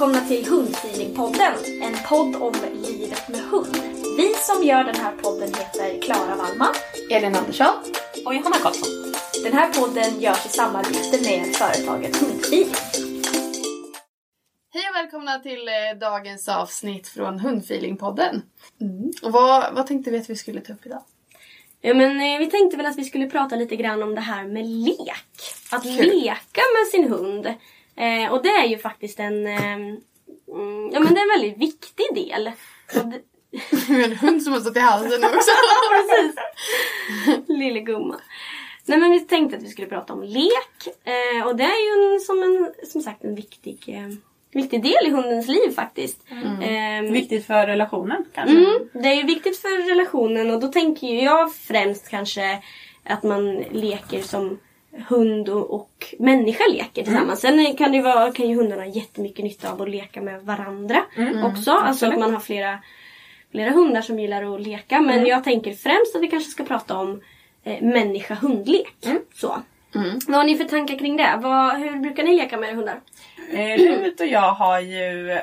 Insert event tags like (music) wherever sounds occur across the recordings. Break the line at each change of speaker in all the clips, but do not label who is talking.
Välkomna till Hundfeelingpodden, en podd om livet med hund. Vi som gör den här podden heter Klara Wallman.
Elin Andersson.
Och Johanna Karlsson.
Den här podden görs i samarbete med företaget Hundfeeling.
Hej och välkomna till eh, dagens avsnitt från Hundfeelingpodden. Mm. Och vad, vad tänkte vi att vi skulle ta upp idag?
Ja, men, eh, vi tänkte väl att vi skulle prata lite grann om det här med lek. Att
Kul.
leka med sin hund. Eh, och det är ju faktiskt en, eh, mm, ja, men det är en väldigt viktig del. Det, (laughs)
en hund som har stått i halsen nu också. (laughs)
precis. Lille gumma. Nej men vi tänkte att vi skulle prata om lek. Eh, och det är ju en, som, en, som sagt en viktig, eh, viktig del i hundens liv faktiskt. Eh,
Viktigt för relationen kanske.
Mm, det är ju viktigt för relationen och då tänker ju jag främst kanske att man leker som hund och, och människa leker tillsammans. Sen kan, det vara, kan ju hundarna ha jättemycket nytta av att leka med varandra också. Alltså att man har flera, flera hundar som gillar att leka. Men jag tänker främst att vi kanske ska prata om eh, människa-hundlek. Så. Vad har ni för tankar kring det? Vad, hur brukar ni leka med era hundar?
Eh, (clears throat) Rut och jag har ju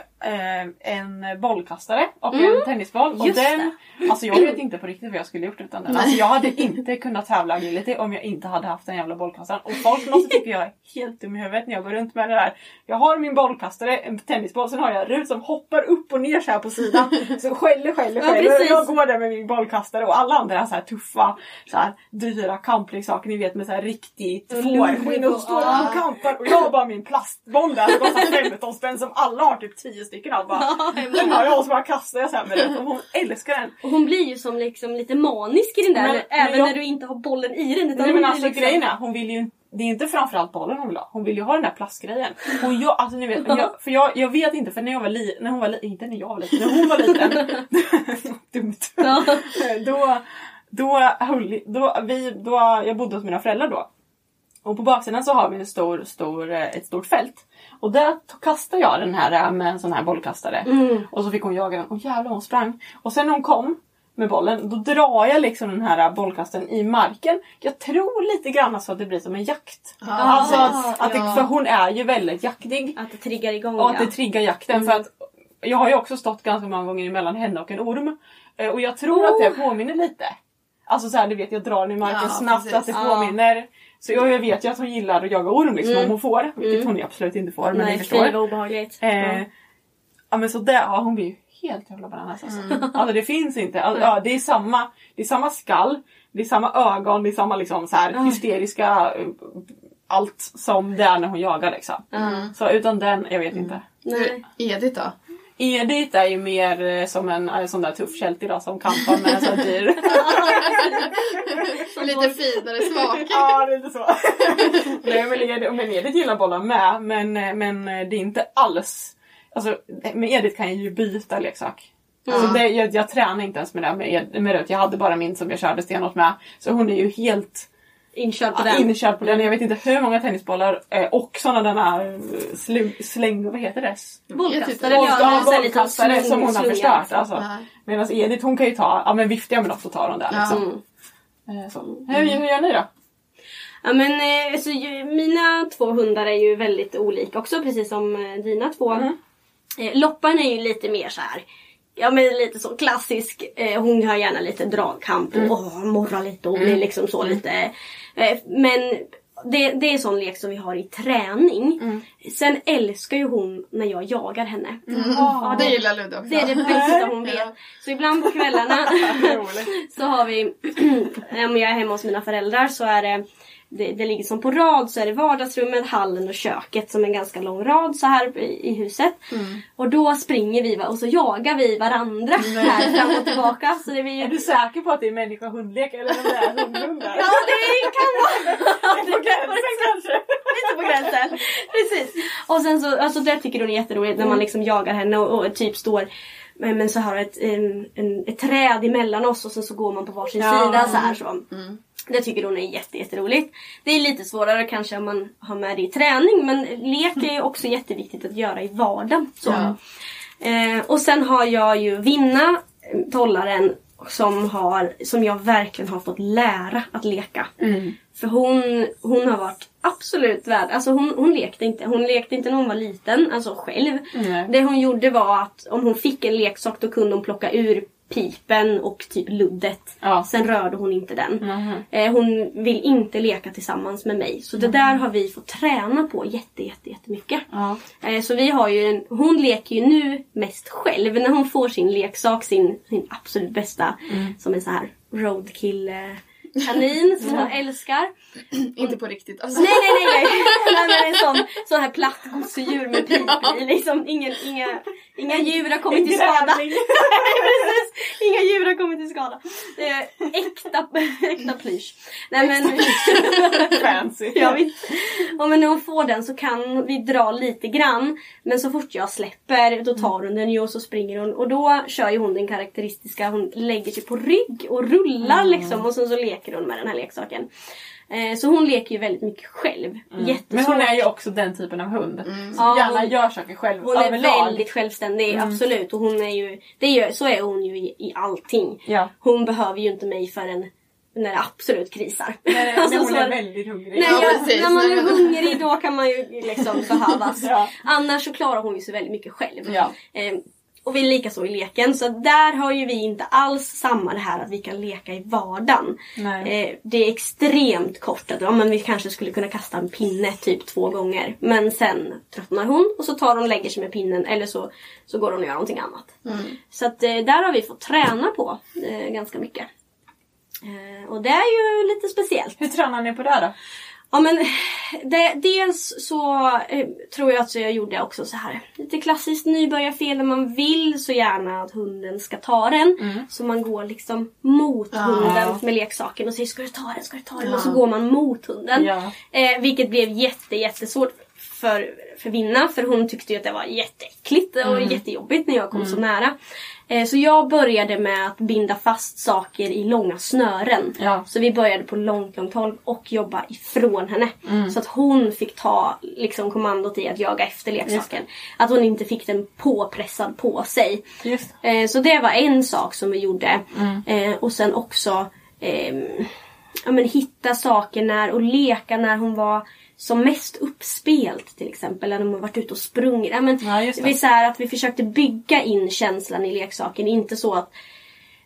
en bollkastare och en tennisboll. Och
Mm. Just
den, alltså jag vet inte på riktigt vad jag skulle gjort utan den. Alltså jag hade inte kunnat tävla agility om jag inte hade haft den jävla bollkastaren. Och folk måste tycka jag är helt dum i huvudet när jag går runt med det där. Jag har min bollkastare, en tennisboll, sen har jag Rut som hoppar upp och ner så här på sidan. Så skäller, skäller,
Ja,
skäller.
precis.
jag går där med min bollkastare och alla andra så här tuffa, så här dyra kampleksaker ni vet med så här riktigt fårskinn och står och kampar. Och jag har bara min plastboll där som kostar 15 spänn som alla har typ 10 stycken av. Bara, (laughs) den har jag och så bara kastar jag så här med den och hon älskar den.
Och hon blir ju som liksom lite manisk i den där,
Men- men
även
jag-
när du inte har bollen i den. Utan
Nej men alltså
liksom...
grejen är, hon vill ju det är inte framförallt bollen hon vill ha. Hon vill ju ha den där plastgrejen. Och jag, alltså ni vet, jag, (laughs) för jag, jag vet inte för när jag var liten, när hon var liten, inte när jag var liten, när hon var liten. (laughs) dumt.
Ja.
då, då, höll, då, vi, då, jag bodde hos mina föräldrar då. Och på baksidan så har vi en stor, stor, eh, ett stort fält. Och där kastade jag den här eh, med en sån här bollkastare. Och så fick hon jaga den. Och jävlar hon sprang. Och sen när hon kom med bollen, då drar jag liksom den här bollkasten i marken. Jag tror lite grann så att det blir som en jakt. alltså att, att det, för hon är ju väldigt jaktig.
Att det triggar igång
Och att
ja.
det triggar jakten. För att jag har ju också stått ganska många gånger mellan henne och en orm. Eh, Och jag tror att det påminner lite. Alltså så här, du vet jag drar den i marken
Ja,
snabbt
precis.
att det
Ja.
påminner. Så jag, jag vet ju att hon gillar att jaga orm liksom om hon får. Vilket hon absolut inte får. Men ni
Nej,
förstår.
fy vad obehagligt.
Eh, ja men så där, ja, hon blir ju helt jävla bananas alltså. (laughs) Alltså det finns inte. Alltså, ja, det, är samma, det är samma skall, det är samma ögon, det är samma liksom så här hysteriska eh, allt som det är när hon jagar liksom. Så utan den, jag vet inte.
Nej.
Edith då?
Edith är ju mer eh, som en eh, sån där tuff kält idag som kampar med en sån dyr.
Och (laughs) lite finare smak.
ja, det lite så. (laughs) Nej, men Edith, men Edith gillar bollar med, men, eh, men det är inte alls... Alltså, med Edith kan jag ju byta leksak. Alltså det, jag, jag tränar inte ens med det med, Ed- med Rut. Jag hade bara min som jag körde stenhårt med. Så hon är ju helt
Inkörd på
ja,
den.
inkörd på den. Jag vet inte hur många tennisbollar eh, och sådana där släng, släng... Vad heter det?
Bollkastare.
Ja,
bollkastare som hon har förstört. Alltså.
Ja.
Medan Edith hon kan ju ta, ja men viftar jag med något så tar hon det. Liksom.
Mm.
Eh, Så. Hur, hur gör ni då?
Ja men eh, alltså, mina två hundar är ju väldigt olika också precis som eh, dina två.
Mm.
Eh, Loppan är ju lite mer så här. Ja men lite så klassisk. Eh, hon har gärna lite dragkamp och
Mm.
åh, morrar lite och blir liksom så lite. Eh, men det, det är sån lek som vi har i träning.
Mm.
Sen älskar ju hon när jag jagar henne.
Ja, det gillar Ludde också.
Det är det bästa hon vet. Så ibland på (laughs) kvällarna (laughs) så har vi, (clears throat) om jag är hemma hos mina föräldrar så är det det, det ligger som på rad så är det vardagsrummet, hallen och köket som en ganska lång rad så här i, i huset. Och då springer vi och så jagar vi varandra här fram och tillbaka. Så det
Är
blir,
du säker på att det är människa-hundlek eller om det är hundhundar?
ja det kan vara! (laughs)
På gränsen kanske?
lite på gränsen. Precis. Och sen så, alltså det tycker hon är jätteroligt när man liksom jagar henne och, och typ står men, men så har ett, en, en, ett träd emellan oss och sen så går man på varsin
Ja.
sida så här så. Det tycker hon är jätte, jätteroligt. Det är lite svårare kanske om man har med det i träning men lek är ju också jätteviktigt att göra i vardagen. Så. Eh, och sen har jag ju Vinna, eh, tollaren, som, har, som jag verkligen har fått lära att leka. För hon, hon har varit absolut värd. Alltså hon, hon lekte inte. Hon lekte inte när hon var liten, alltså själv.
Nej.
Det hon gjorde var att om hon fick en leksak då kunde hon plocka ur pipen och typ luddet.
Ja.
Sen rörde hon inte den.
Mhm.
Eh, hon vill inte leka tillsammans med mig. Så det där har vi fått träna på jätte, jätte, jättemycket.
Ja.
Eh, Så vi har ju en, hon leker ju nu mest själv. När hon får sin leksak, sin, sin absolut bästa, som en sån här roadkill eh, kanin som hon älskar. (clears throat)
Inte på riktigt alltså.
Nej, nej, nej! nej. (laughs) nej en sån, sån här platt gosedjur med pip i. Liksom, ingen, inga, inga djur har kommit till skada. (laughs) Precis, inga djur har kommit till skada. Är äkta, (laughs) äkta plysch. Nej men... (laughs)
Fancy.
Ja, visst. Ja, men när hon får den så kan vi dra lite grann. Men så fort jag släpper då tar hon den ju och så springer hon. Och då kör ju hon den karaktäristiska, hon lägger sig på rygg och rullar liksom. Och sen så leker hon med den här leksaken. Eh, så hon leker ju väldigt mycket själv. Jättesvårt.
Men hon är ju också den typen av hund. Som
Ja,
gärna
hon-
gör saker själv
Hon är
överlag.
väldigt självständig, absolut. Och hon är ju, det är ju, så är hon ju i, i allting.
Ja.
Hon behöver ju inte mig förrän när det absolut krisar.
Nej, (laughs)
Alltså,
men hon
så
är väldigt hungrig.
Nej,
Ja, precis.
när man är hungrig då kan man ju liksom behövas. (laughs)
Ja.
Annars så klarar hon ju sig väldigt mycket själv.
Ja.
Och vi är lika så i leken. Så där har ju vi inte alls samma det här att vi kan leka i vardagen. Eh, det är extremt kort. Att, ja, men vi kanske skulle kunna kasta en pinne typ två gånger. Men sen tröttnar hon och så tar hon och lägger sig med pinnen. Eller så, så går hon och gör någonting annat. Så att, eh, där har vi fått träna på eh, ganska mycket. Eh, och det är ju lite speciellt.
Hur tränar ni på det då?
Ja men det, dels så eh, tror jag att jag gjorde också så här lite klassiskt nybörjarfel när man vill så gärna att hunden ska ta den. Så man går liksom mot hunden med leksaken och säger ska du ta den, ska du ta den? Och så går man mot hunden.
Ja.
Eh, vilket blev jätte, jättesvårt för, för Vinna för hon tyckte ju att det var jätteäckligt och jättejobbigt när jag kom så nära. Eh, så jag började med att binda fast saker i långa snören.
Ja.
Så vi började på långt, långt håll och jobba ifrån henne. Så att hon fick ta liksom, kommandot i att jaga efter leksaken. Att hon inte fick den påpressad på sig. Eh, så det var en sak som vi gjorde. Eh, och sen också ehm, ja, men hitta saker när och leka när hon var som mest uppspelt till exempel. När de har varit ute och sprungit. Ja, men,
Ja, det.
är så här att vi försökte bygga in känslan i leksaken. Inte så att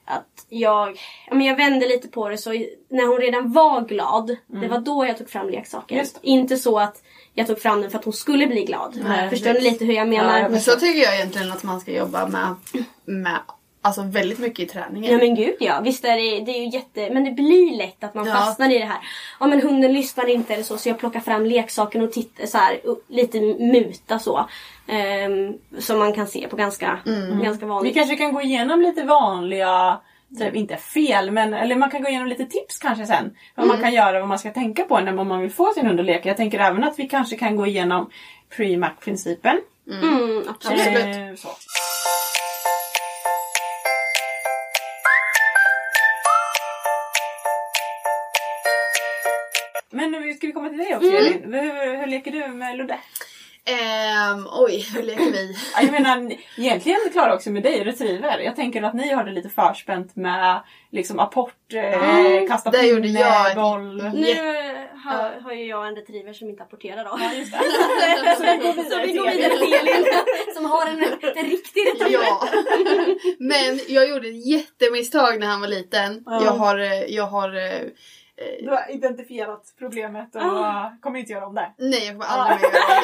att jag, ja, men jag vände lite på det så när hon redan var glad, det var då jag tog fram leksaken. Inte så att jag tog fram den för att hon skulle bli glad.
Nej,
Förstår ni lite hur jag menar?
Ja, jag
Men så tycker jag egentligen att man ska jobba med, med alltså väldigt mycket i träningen.
Ja men gud ja, visst är det, det är ju jätte... Men det blir lätt att man
Ja.
fastnar i det här. Ja men hunden lyssnar inte eller så så jag plockar fram leksaken och tittar så här, lite muta så. Ehm, som man kan se på ganska,
Mm.
ganska
Vi
vanligt.
kanske kan gå igenom lite vanliga, typ, inte fel, men eller man kan gå igenom lite tips kanske sen. Vad
Mm.
man kan göra, vad man ska tänka på när man vill få sin hund att leka. Jag tänker även att vi kanske kan gå igenom pre-mac-principen.
Mm, absolut.
Absolut.
Eh, så. Men nu ska vi komma till dig också
Mm.
Elin. Hur, hur leker du med Ludde?
Ehm, oj, hur leker vi?
Ja, Jag menar, egentligen Klara också med dig, retriever. Jag tänker att ni har det lite förspänt med liksom apport, eh, kasta
gjorde
pinne,
jag-
boll.
Nu har, har ju jag en retriever som inte apporterar då.
Ja, just det. (laughs) Så vi går vidare
vi
till
går
Elin.
vidare till Elin som har en, en (laughs) riktig retriever.
Ja. Men jag gjorde ett jättemisstag när han var liten.
Ja.
Jag har, eh, jag har eh,
Du har identifierat problemet och
Ah.
kommer inte göra om det.
Nej, jag kommer aldrig mer göra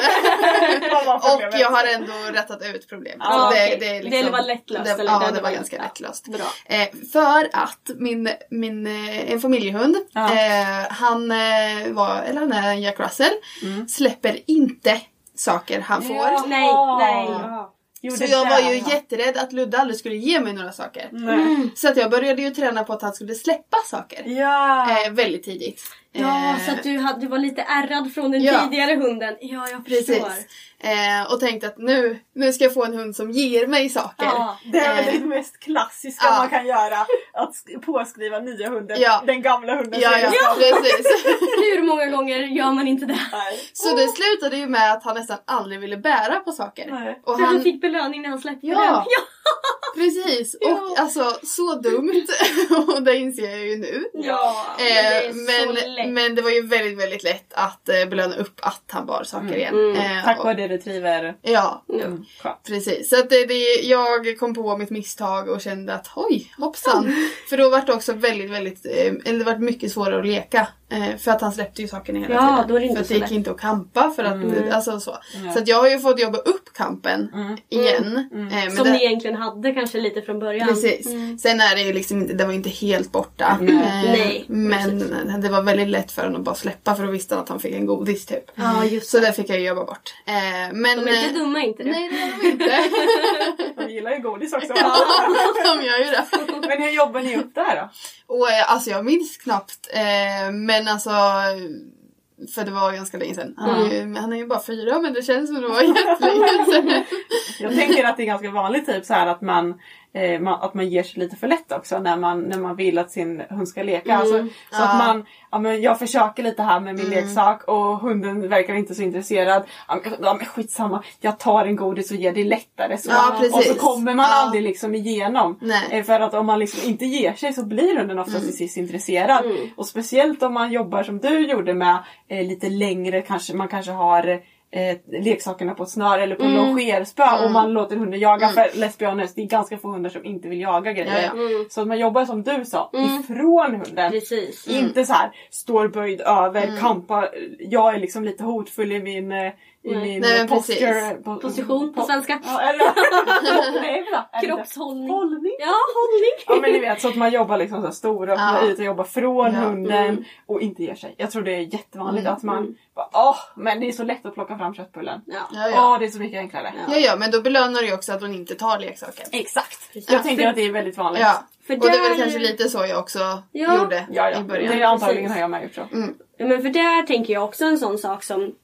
det. (laughs)
Vad var
Och jag har ändå rättat ut problemet.
Ja,
Så
okej. Det
är
var lättlöst,
Det,
eller?
ja,
Det
det,
var
ganska lättlöst.
Bra.
Eh, för att min, min, eh, en familjehund,
Ja.
eh, han eh, var, eller han är en Jack Russell,
Mm.
släpper inte saker han får.
Ja.
Nej, nej.
Ja. Jo,
Så jag var ju jätterädd att Ludde aldrig skulle ge mig några saker.
Nej.
Så att jag började ju träna på att han skulle släppa saker.
Ja.
Eh, väldigt tidigt.
Ja,
Eh,
så att du, hade, du var lite ärrad från den
Ja.
tidigare hunden. Ja, jag förstår.
Precis. Eh, och tänkte att nu, nu ska jag få en hund som ger mig saker.
Ja.
Det är väl
Eh,
det mest klassiska
ja.
man kan göra. Att sk- påskriva nya hunden.
Ja.
Den gamla hunden.
Ja, ja,
ja.
precis. (laughs)
Hur många gånger gör man inte det?
Nej.
Så det slutade ju med att han nästan aldrig ville bära på saker.
Nej.
Och
För han
han,
fick belöning när han släppte
Ja.
den. Ja.
Precis. Och alltså så dumt. (laughs) och det inser jag ju nu.
Ja, men det
Eh,
är så
men,
lätt.
men det var ju väldigt, väldigt lätt att eh, belöna upp att han bar saker igen.
Mm.
Eh,
Tack
och-
vare det retriever.
Ja,
Mm.
Precis, så att det, det, jag kom på mitt misstag och kände att oj, hoppsan. För då var det också väldigt, väldigt, eh, eller det var mycket svårare att leka. Eh, för att han släppte ju sakerna hela
Ja,
tiden.
då är det inte
för det gick inte att kampa för att,
Mm.
alltså så.
Ja.
Så att jag har ju fått jobba upp kampen
Mm.
igen.
Mm.
Eh, men
Som
det,
ni egentligen hade kanske lite från början.
Precis.
Mm.
Sen är det ju liksom inte, det var ju inte helt borta. Eh,
Nej,
men det var väldigt lätt för honom att bara släppa för då visste han att han fick en godis typ.
Ja, just
Så
det.
fick jag ju jobba bort. Eh, men,
De är inte
eh,
dumma inte det.
Nej det är de inte. (laughs)
De gillar ju godis också.
de gör ju det.
Men hur jobbar ni upp det här då?
Och alltså jag minns knappt. Eh, men alltså. För det var ganska länge sedan. Han, är ju, han är ju bara fyra men det känns som det var (laughs) jättelänge sedan.
Jag tänker att det är ganska vanligt typ så här att man, man, att man ger sig lite för lätt också när man, när man vill att sin hund ska leka.
Mm.
Alltså, så
Ja.
att man, ja, men jag försöker lite här med min
Mm.
leksak och hunden verkar inte så intresserad. Ja, men, ja, men skitsamma, jag tar en godis och ger det lättare. Så.
Ja,
och så kommer man
Ja.
aldrig liksom igenom.
Nej.
Eh, För att om man liksom inte ger sig så blir hunden oftast
Mm.
till sist intresserad.
Mm.
Och speciellt om man jobbar som du gjorde med eh, lite längre, kanske, man kanske har eh, leksakerna på ett snöre eller på
Mm.
longerspö och
Mm.
man låter hunden jaga.
Mm.
För let's be honest, det är ganska få hundar som inte vill jaga grejer.
Mm.
Så att man jobbar som du sa,
Mm.
ifrån hunden.
Precis.
Inte så här står böjd över,
Mm.
kampar. Jag är liksom lite hotfull i min, eh, i min
Nej,
eh, posture.
precis.
po-
Position på svenska.
Ja, eller, (laughs) nej?
Kroppshållning.
Hållning.
Ja, hållning.
Ja men ni vet så att man jobbar liksom så här stora och
Ja.
ut och jobbar från
Ja.
hunden
Mm.
och inte ger sig. Jag tror det är jättevanligt
Mm.
att man
Mm.
bara åh men det är så lätt att plocka fram köttbullen.
Ja.
Ja,
Åh
ja.
det är så mycket enklare.
Ja.
ja, ja, men då belönar du ju också att hon inte tar leksaker.
Exakt. Jag tänker
För-
att det är väldigt vanligt.
Ja,
För
och det är väl kanske lite så jag också
Ja.
gjorde
Ja, ja.
i början.
Det är antagligen har jag med gjort så.
Ja, Men för där tänker jag också en sån sak som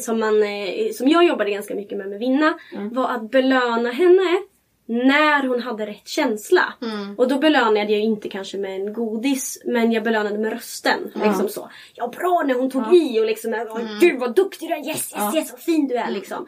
som, man, eh, som jag jobbade ganska mycket med med Vinna var att belöna henne när hon hade rätt känsla.
Mm.
Och då belönade jag inte kanske med en godis men jag belönade med rösten. Liksom så. Ja bra när hon tog i och liksom "Åh, Gud vad duktig du är, yes yes
Ja.
yes vad fin du är liksom.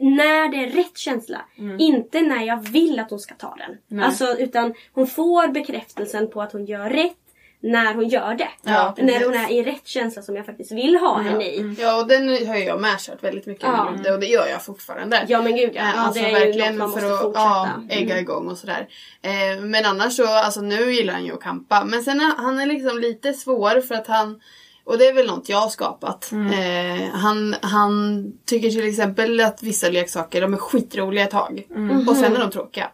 När det är rätt känsla. Inte när jag vill att hon ska ta den.
Nej.
Alltså utan hon får bekräftelsen på att hon gör rätt när hon gör det.
Ja,
när hon är i rätt känsla som jag faktiskt vill ha henne i.
Ja, och den har jag med kört väldigt mycket
Ja.
med Ludde och det gör jag fortfarande.
Ja men gud ja.
Eh,
ja
alltså
det är ju
verkligen
något man
för
måste
att
fortsätta. Mm.
ja, ägga igång och sådär. Eh, men annars så, alltså nu gillar han ju att kampa. Men sen är han är liksom lite svår för att han Och det är väl något jag har skapat.
Mm.
Eh, han, han tycker till exempel att vissa leksaker de är skitroliga ett tag.
Mm.
Och sen är de tråkiga.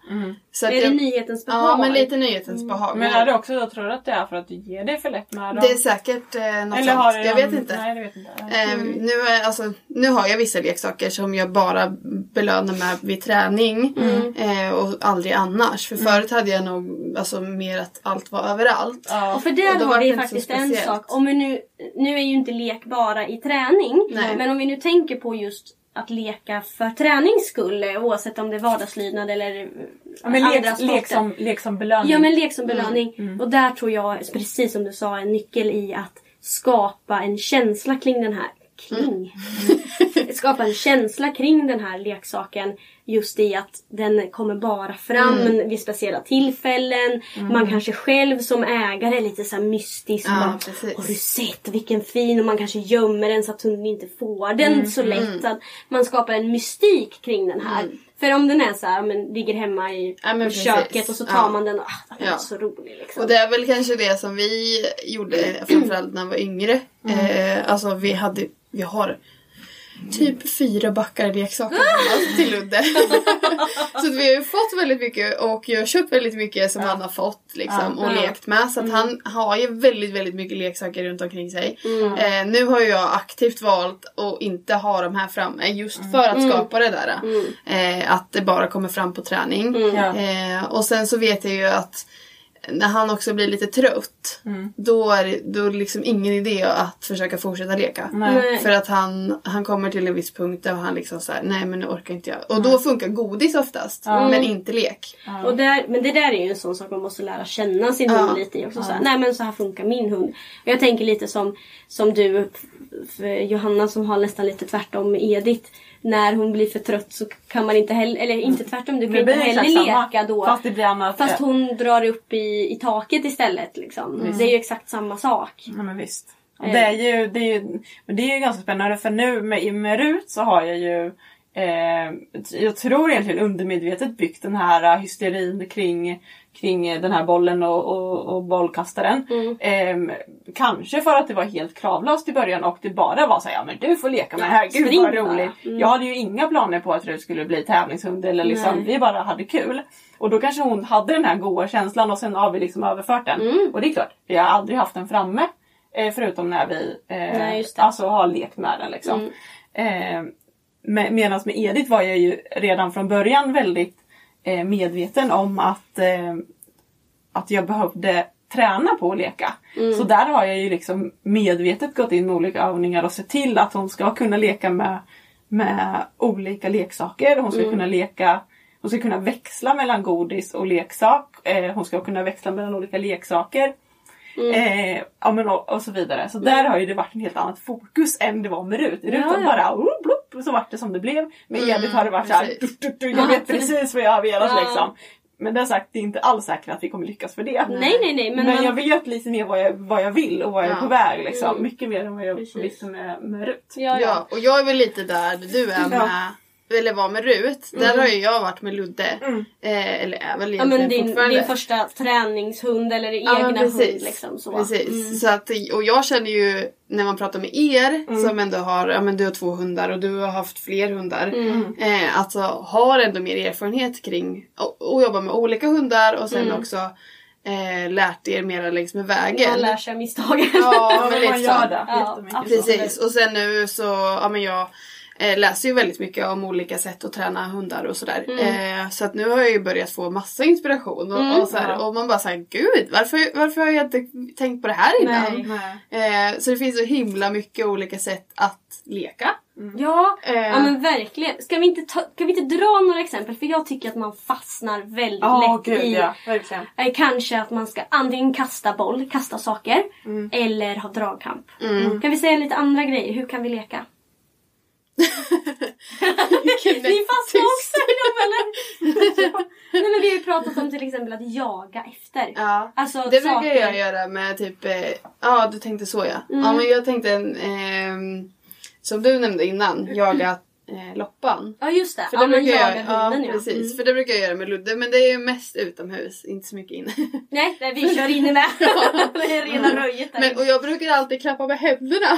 Så att
Är det
jag,
nyhetens behag?
Ja, men lite nyhetens behag.
Men är det också, jag tror att det är för att du ger dig för lätt med dem?
Det är säkert eh, något
Eller
sånt.
har
jag vet inte.
Nej, det vet inte.
Eh, nu, är, alltså, nu har jag vissa leksaker som jag bara belönar med vid träning
Mm.
eh, och aldrig annars. För förut hade jag nog alltså, mer att allt var överallt.
Ja.
Och för
Och
där
då
har
var
vi
det så
faktiskt en sak. Om vi nu, nu är ju inte lek bara i träning.
Nej.
Men om vi nu tänker på just att leka för tränings skull. eh, Oavsett om det är vardagslydnad eller eh,
Ja, men
andra
lek,
sporter.
lek, som, lek som belöning.
Ja men lek som belöning.
Mm,
Och där tror jag, precis som du sa, en nyckel i att skapa en känsla kring den här kling.
Mm. (laughs)
skapa en känsla kring den här leksaken. Just i att den kommer bara fram
Mm.
vid speciella tillfällen. Man kanske själv som ägare är lite så här mystisk.
Ja,
bara. Har du sett vilken fin? Och man kanske gömmer den så att hunden inte får den
Mm,
så lätt. Så att man skapar en mystik kring den här. För om den är så här, men ligger hemma i
Ja,
köket och så tar
Ja.
man den och ah, den är
Ja.
så rolig liksom.
Och det är väl kanske det som vi gjorde (clears throat) framförallt när vi var yngre. Eh, alltså vi hade, vi har typ fyra backar leksaker hemma till Ludde. (laughs) så att vi har ju fått väldigt mycket och jag har köpt väldigt mycket som han har fått liksom, och
Ja.
lekt med. Så att han har ju väldigt, väldigt mycket leksaker runt omkring sig.
Mm.
Eh, nu har jag aktivt valt att inte ha de här framme just för att skapa det där. Eh, att det bara kommer fram på träning.
Ja.
Eh, och sen så vet jag ju att när han också blir lite trött, då är det då är det liksom ingen idé att försöka fortsätta leka.
Nej.
För att han, han kommer till en viss punkt där han liksom såhär, nej men nu orkar inte jag. Och då funkar godis oftast, men inte lek.
Och där, men det där är ju en sån sak man måste lära känna sin hund lite i också. Så här, nej men så här funkar min hund. Och jag tänker lite som, som du, Johanna som har nästan lite tvärtom med Edith. När hon blir för trött så kan man inte heller, eller inte tvärtom, du kan inte heller leka då.
Fast det blir annat.
Fast hon drar upp i, i taket istället. Liksom. Det är ju exakt samma sak.
Ja men visst.
Eh.
det, är ju, det, är ju, det är ju ganska spännande för nu med, med Rut så har jag ju eh, jag tror egentligen undermedvetet byggt den här uh, hysterin kring, kring eh, den här bollen och, och, och bollkastaren. Eh, kanske för att det var helt kravlöst i början och det bara var såhär, ja men du får leka med det här, gud
spring
vad
bara."
roligt.
Mm.
Jag hade ju inga planer på att Rut skulle bli tävlingshund eller liksom,
Nej.
vi bara hade kul. Och då kanske hon hade den här goa känslan och sen har vi liksom överfört den.
Mm.
Och det är klart, vi har aldrig haft den framme. Eh, förutom när vi eh,
Nej. Mm.
alltså har lekt med den. Liksom. Eh, med, Medan med Edith var jag ju redan från början väldigt eh, medveten om att, eh, att jag behövde träna på att leka.
Mm.
Så där har jag ju liksom medvetet gått in med olika övningar och sett till att hon ska kunna leka med, med olika leksaker. Hon ska
Mm.
kunna leka hon ska kunna växla mellan godis och leksak. Eh, hon ska kunna växla mellan olika leksaker.
Mm.
Eh, och, och så vidare. Så där har ju det varit en helt annat fokus än det var med Rut. Rut
Ja, ja.
bara oh, så vart det som det blev. Med Edith har det varit såhär,
precis.
du, du, du,
Ja,
jag vet (laughs)
precis.
vad jag har velat
Ja.
liksom. Men det är sagt, det är inte alls säkert att vi kommer lyckas för det.
Nej nej nej. Men,
Men,
man,
jag vet lite mer vad jag, vad jag vill och vad jag är
Ja.
på väg. Liksom.
Mm.
Mycket mer än vad jag visste med, med Rut.
ja, ja.
Ja, och jag är väl lite där du är med,
Ja.
Eller var med Rut. Där har ju jag varit med Ludde.
Mm.
Eh, eller är väl
Ja men din,
fortfarande.
din första träningshund eller
Ja,
egna hund
precis.
liksom så.
Precis.
Mm.
Så att, och jag känner ju när man pratar med er
Mm.
som ändå har, ja men du har två hundar och du har haft fler hundar.
Mm.
Eh, alltså har ändå mer erfarenhet kring att jobba med olika hundar och sen
Mm.
också eh, lärt er mera längs med vägen.
Man lär sig av misstagen.
Ja,
Ja,
men lite
man gör det
Ja.
Precis, och sen nu så, ja men jag eh, läser ju väldigt mycket om olika sätt att träna hundar och sådär. Eh, så att nu har jag ju börjat få massa inspiration och,
Mm.
och, så här,
Ja.
och man bara säger gud varför, varför har jag inte tänkt på det här innan?
Nej.
Eh, så det finns så himla mycket olika sätt att leka.
Ja,
Eh,
ja men verkligen. Ska vi, inte ta, ska vi inte dra några exempel? För jag tycker att man fastnar väldigt
Ja,
lätt
gud
i
ja. Verkligen.
eh, kanske att man ska antingen kasta boll, kasta saker
Mm.
eller ha dragkamp.
Mm.
Kan vi säga lite andra grejer? Hur kan vi leka? Ni fastnar
tyst.
också i dem eller? Nej men vi har ju pratat om till exempel att jaga efter.
Ja.
Alltså
Det
saker.
brukar jag göra med typ, eh, ja du tänkte så ja.
Mm.
Ja men jag tänkte, ehm, som du nämnde innan, jaga eh, loppan.
Ja just det,
För
ja,
det
man
brukar jag,
jagar hunden
ja, precis.
Mm.
För det brukar jag göra med Ludde men det är ju mest utomhus, inte så mycket inne. (laughs)
Nej, nej, vi kör inne med. (laughs) det är rena röjet där.
Men, och jag brukar alltid klappa med händerna. (laughs)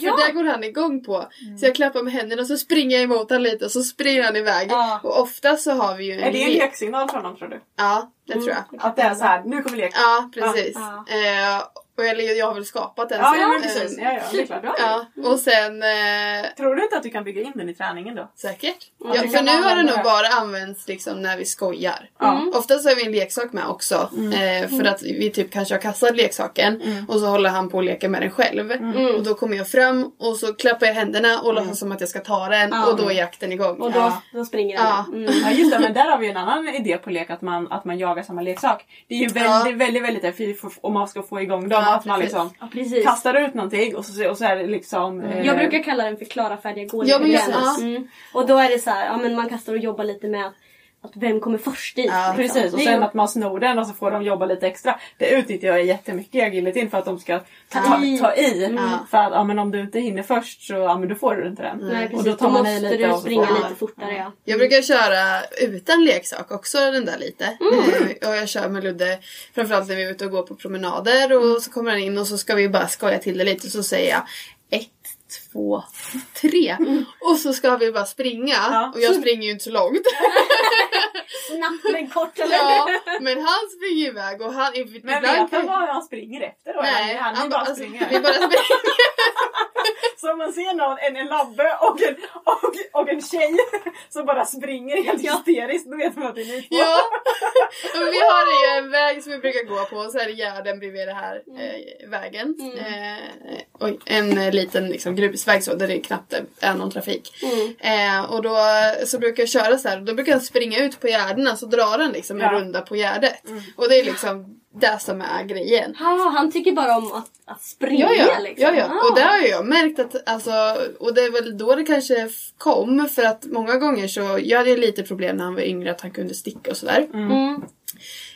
För
Ja.
det går han igång på. Så jag klappar med händerna och så springer jag emot honom lite och så springer han iväg.
Ja.
Och ofta så har vi ju en
Är det en
lek.
leksignal från dem tror du?
Ja, det tror jag.
Att det är så här, nu kommer leken.
Ja, precis.
Ja.
Eh, och jag, jag har väl skapat den.
Ja,
sen.
ja, precis. Ja, ja, det är klart.
Ja, och sen eh,
Tror du inte att du kan bygga in den i träningen då?
säkert.
Ja,
Ja, för nu har det
använda
nog bara använts liksom när vi skojar.
Ja.
Oftast har vi en leksak med också.
Mm.
Eh, för att vi typ kanske har kastat leksaken och så håller han på och leker med den själv.
Mm.
Och då kommer jag fram och så klappar jag händerna och låtsas som att jag ska ta den och då är jakten igång.
Och då,
Ja.
då springer
Ja.
den. Mm.
Ja just det, men där har vi en annan idé på lek att man, att man jagar samma leksak. Det är ju väldigt, väldigt, väldigt effektivt för- om man ska få igång dem.
Ja,
att man liksom
Ja, precis.
kastar ut någonting och så, och så är det liksom... eh,
Jag brukar kalla den för klara färdiga gå
Ja, men ja.
mm. Och då är det så här, ja men man kastar och jobbar lite med att, vem kommer först dit.
Ja,
liksom.
Precis, och sen att man snor den och så får de jobba lite extra. Det utnyttjar jag jättemycket i agilityn för att de ska ta,
Ta i.
ta i.
Ja.
För att ja, men om du inte hinner först så ja, men då får du inte den.
Nej
och
precis,
då
då,
tar man i
måste
lite
du
och så
springa lite fortare ja.
Jag brukar köra utan leksak också den där lite. Eh, och jag kör med Ludde framförallt när vi är ute och går på promenader och så kommer han in och så ska vi bara skoja till det lite så säger jag ett, två, tre. Och så ska vi bara springa.
Ja.
Och jag springer ju inte så långt. (laughs)
Snabbt men kort eller?
ja, men han springer iväg och han...
Men
ibland
vet han
kan-
vad han springer efter då?
Nej,
han,
han
bara
bara, alltså,
springer.
vi bara springer.
Så om man ser någon, en, en labbe och en, och, och en tjej (laughs) som bara springer helt hysteriskt, då vet man att det är ni två.
Ja, (laughs) men vi har ju en väg som vi brukar gå på och så är det gärden bredvid den här eh, vägen. Eh, oj, en eh, liten liksom, grusväg så där det knappt är någon trafik. Eh, och då så brukar jag köra så här och då brukar jag springa ut på gärdena så drar han liksom en
Ja.
runda på gärdet. Och det är liksom det som är grejen.
Ja, han tycker bara om att, att springa
Ja, ja.
liksom.
ja, ja.
Ah.
Och det har jag märkt att, alltså, och det är väl då det kanske kom för att många gånger så, jag hade lite problem när han var yngre att han kunde sticka och sådär.
Mm.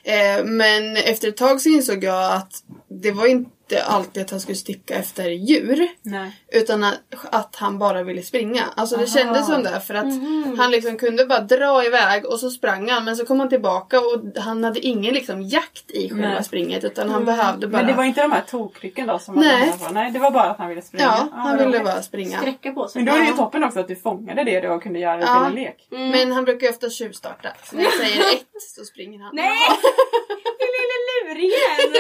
Eh, men efter ett tag så insåg jag att det var inte alltid att han skulle sticka efter djur.
Nej.
Utan att, att han bara ville springa. Alltså det kändes som det för att
Mhm.
han liksom kunde bara dra iväg och så sprang han men så kom han tillbaka och han hade ingen liksom jakt i själva
Nej.
springet utan han behövde bara...
Men det var inte de här tokrycken då som
Nej.
på? Nej, det var bara att han ville springa.
Ja, han
vad
ville bara springa.
Sträcka på sig.
Men då är det ju toppen också att du fångade det då och kunde göra det
Ja.
till en lek.
Men han brukar ju ofta tjuvstarta. Så när jag säger ett så springer han.
Nej! (laughs) Den lille luringen!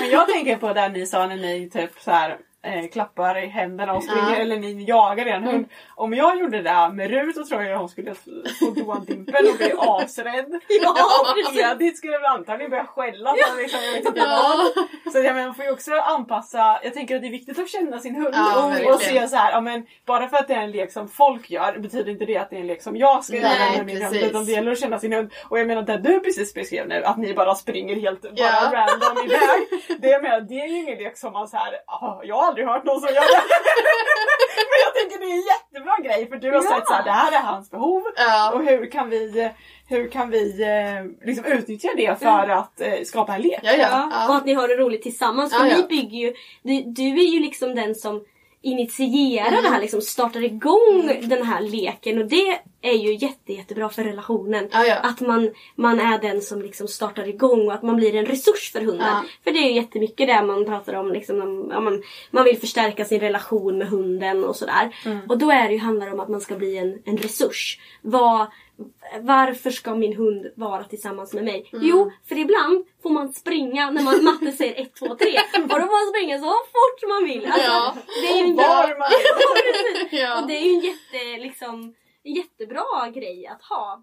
Men jag tänker på det ni sa när ni typ så här eh, klappar i händerna och springer
Ja.
eller ni jagar en hund. Om jag gjorde det med Rut så tror jag hon skulle få dåndimpen och bli (laughs) asrädd. (laughs)
Ja,
och Edith skulle väl antagligen börja skälla. Ja. Liksom, jag vet inte vad. Så jag menar, man får ju också anpassa. Jag tänker att det är viktigt att känna sin hund.
Ja,
och, se så här, ja, men bara för att det är en lek som folk gör betyder inte det att det är en lek som jag ska göra med min hund. Utan det gäller att känna sin hund. Och jag menar det du precis beskrev nu, att ni bara springer helt bara
Ja.
random iväg. Det, menar, det är ju ingen lek som man så här, "Ah, jag har aldrig hört någon som gör det. (laughs) Men jag tänker det är en jättebra grej för du har
Ja.
sett så här, det här är hans behov.
Ja.
Och hur kan vi, hur kan vi eh, liksom utnyttja det för att eh, skapa en lek?
Ja, ja.
Och att ni har det roligt tillsammans. För
Ja, ja.
ni bygger ju, du, du är ju liksom den som initierar det här, liksom startar igång den här leken och det är ju jätte, jättebra för relationen.
Ja, ja.
Att man, man är den som liksom startar igång och att man blir en resurs för hunden.
Ja.
För det är ju jättemycket det man pratar om, liksom, ja, man, man vill förstärka sin relation med hunden och sådär. Och då är det ju, handlar det om att man ska bli en, en resurs. Vad, varför ska min hund vara tillsammans med mig? Jo, för ibland får man springa när man, matte säger 1, 2, 3. Och då får man springa så fort man vill. Alltså,
Ja.
det är ju en
Var man (laughs)
Ja. Och det är ju en jätte, liksom, jättebra grej att ha.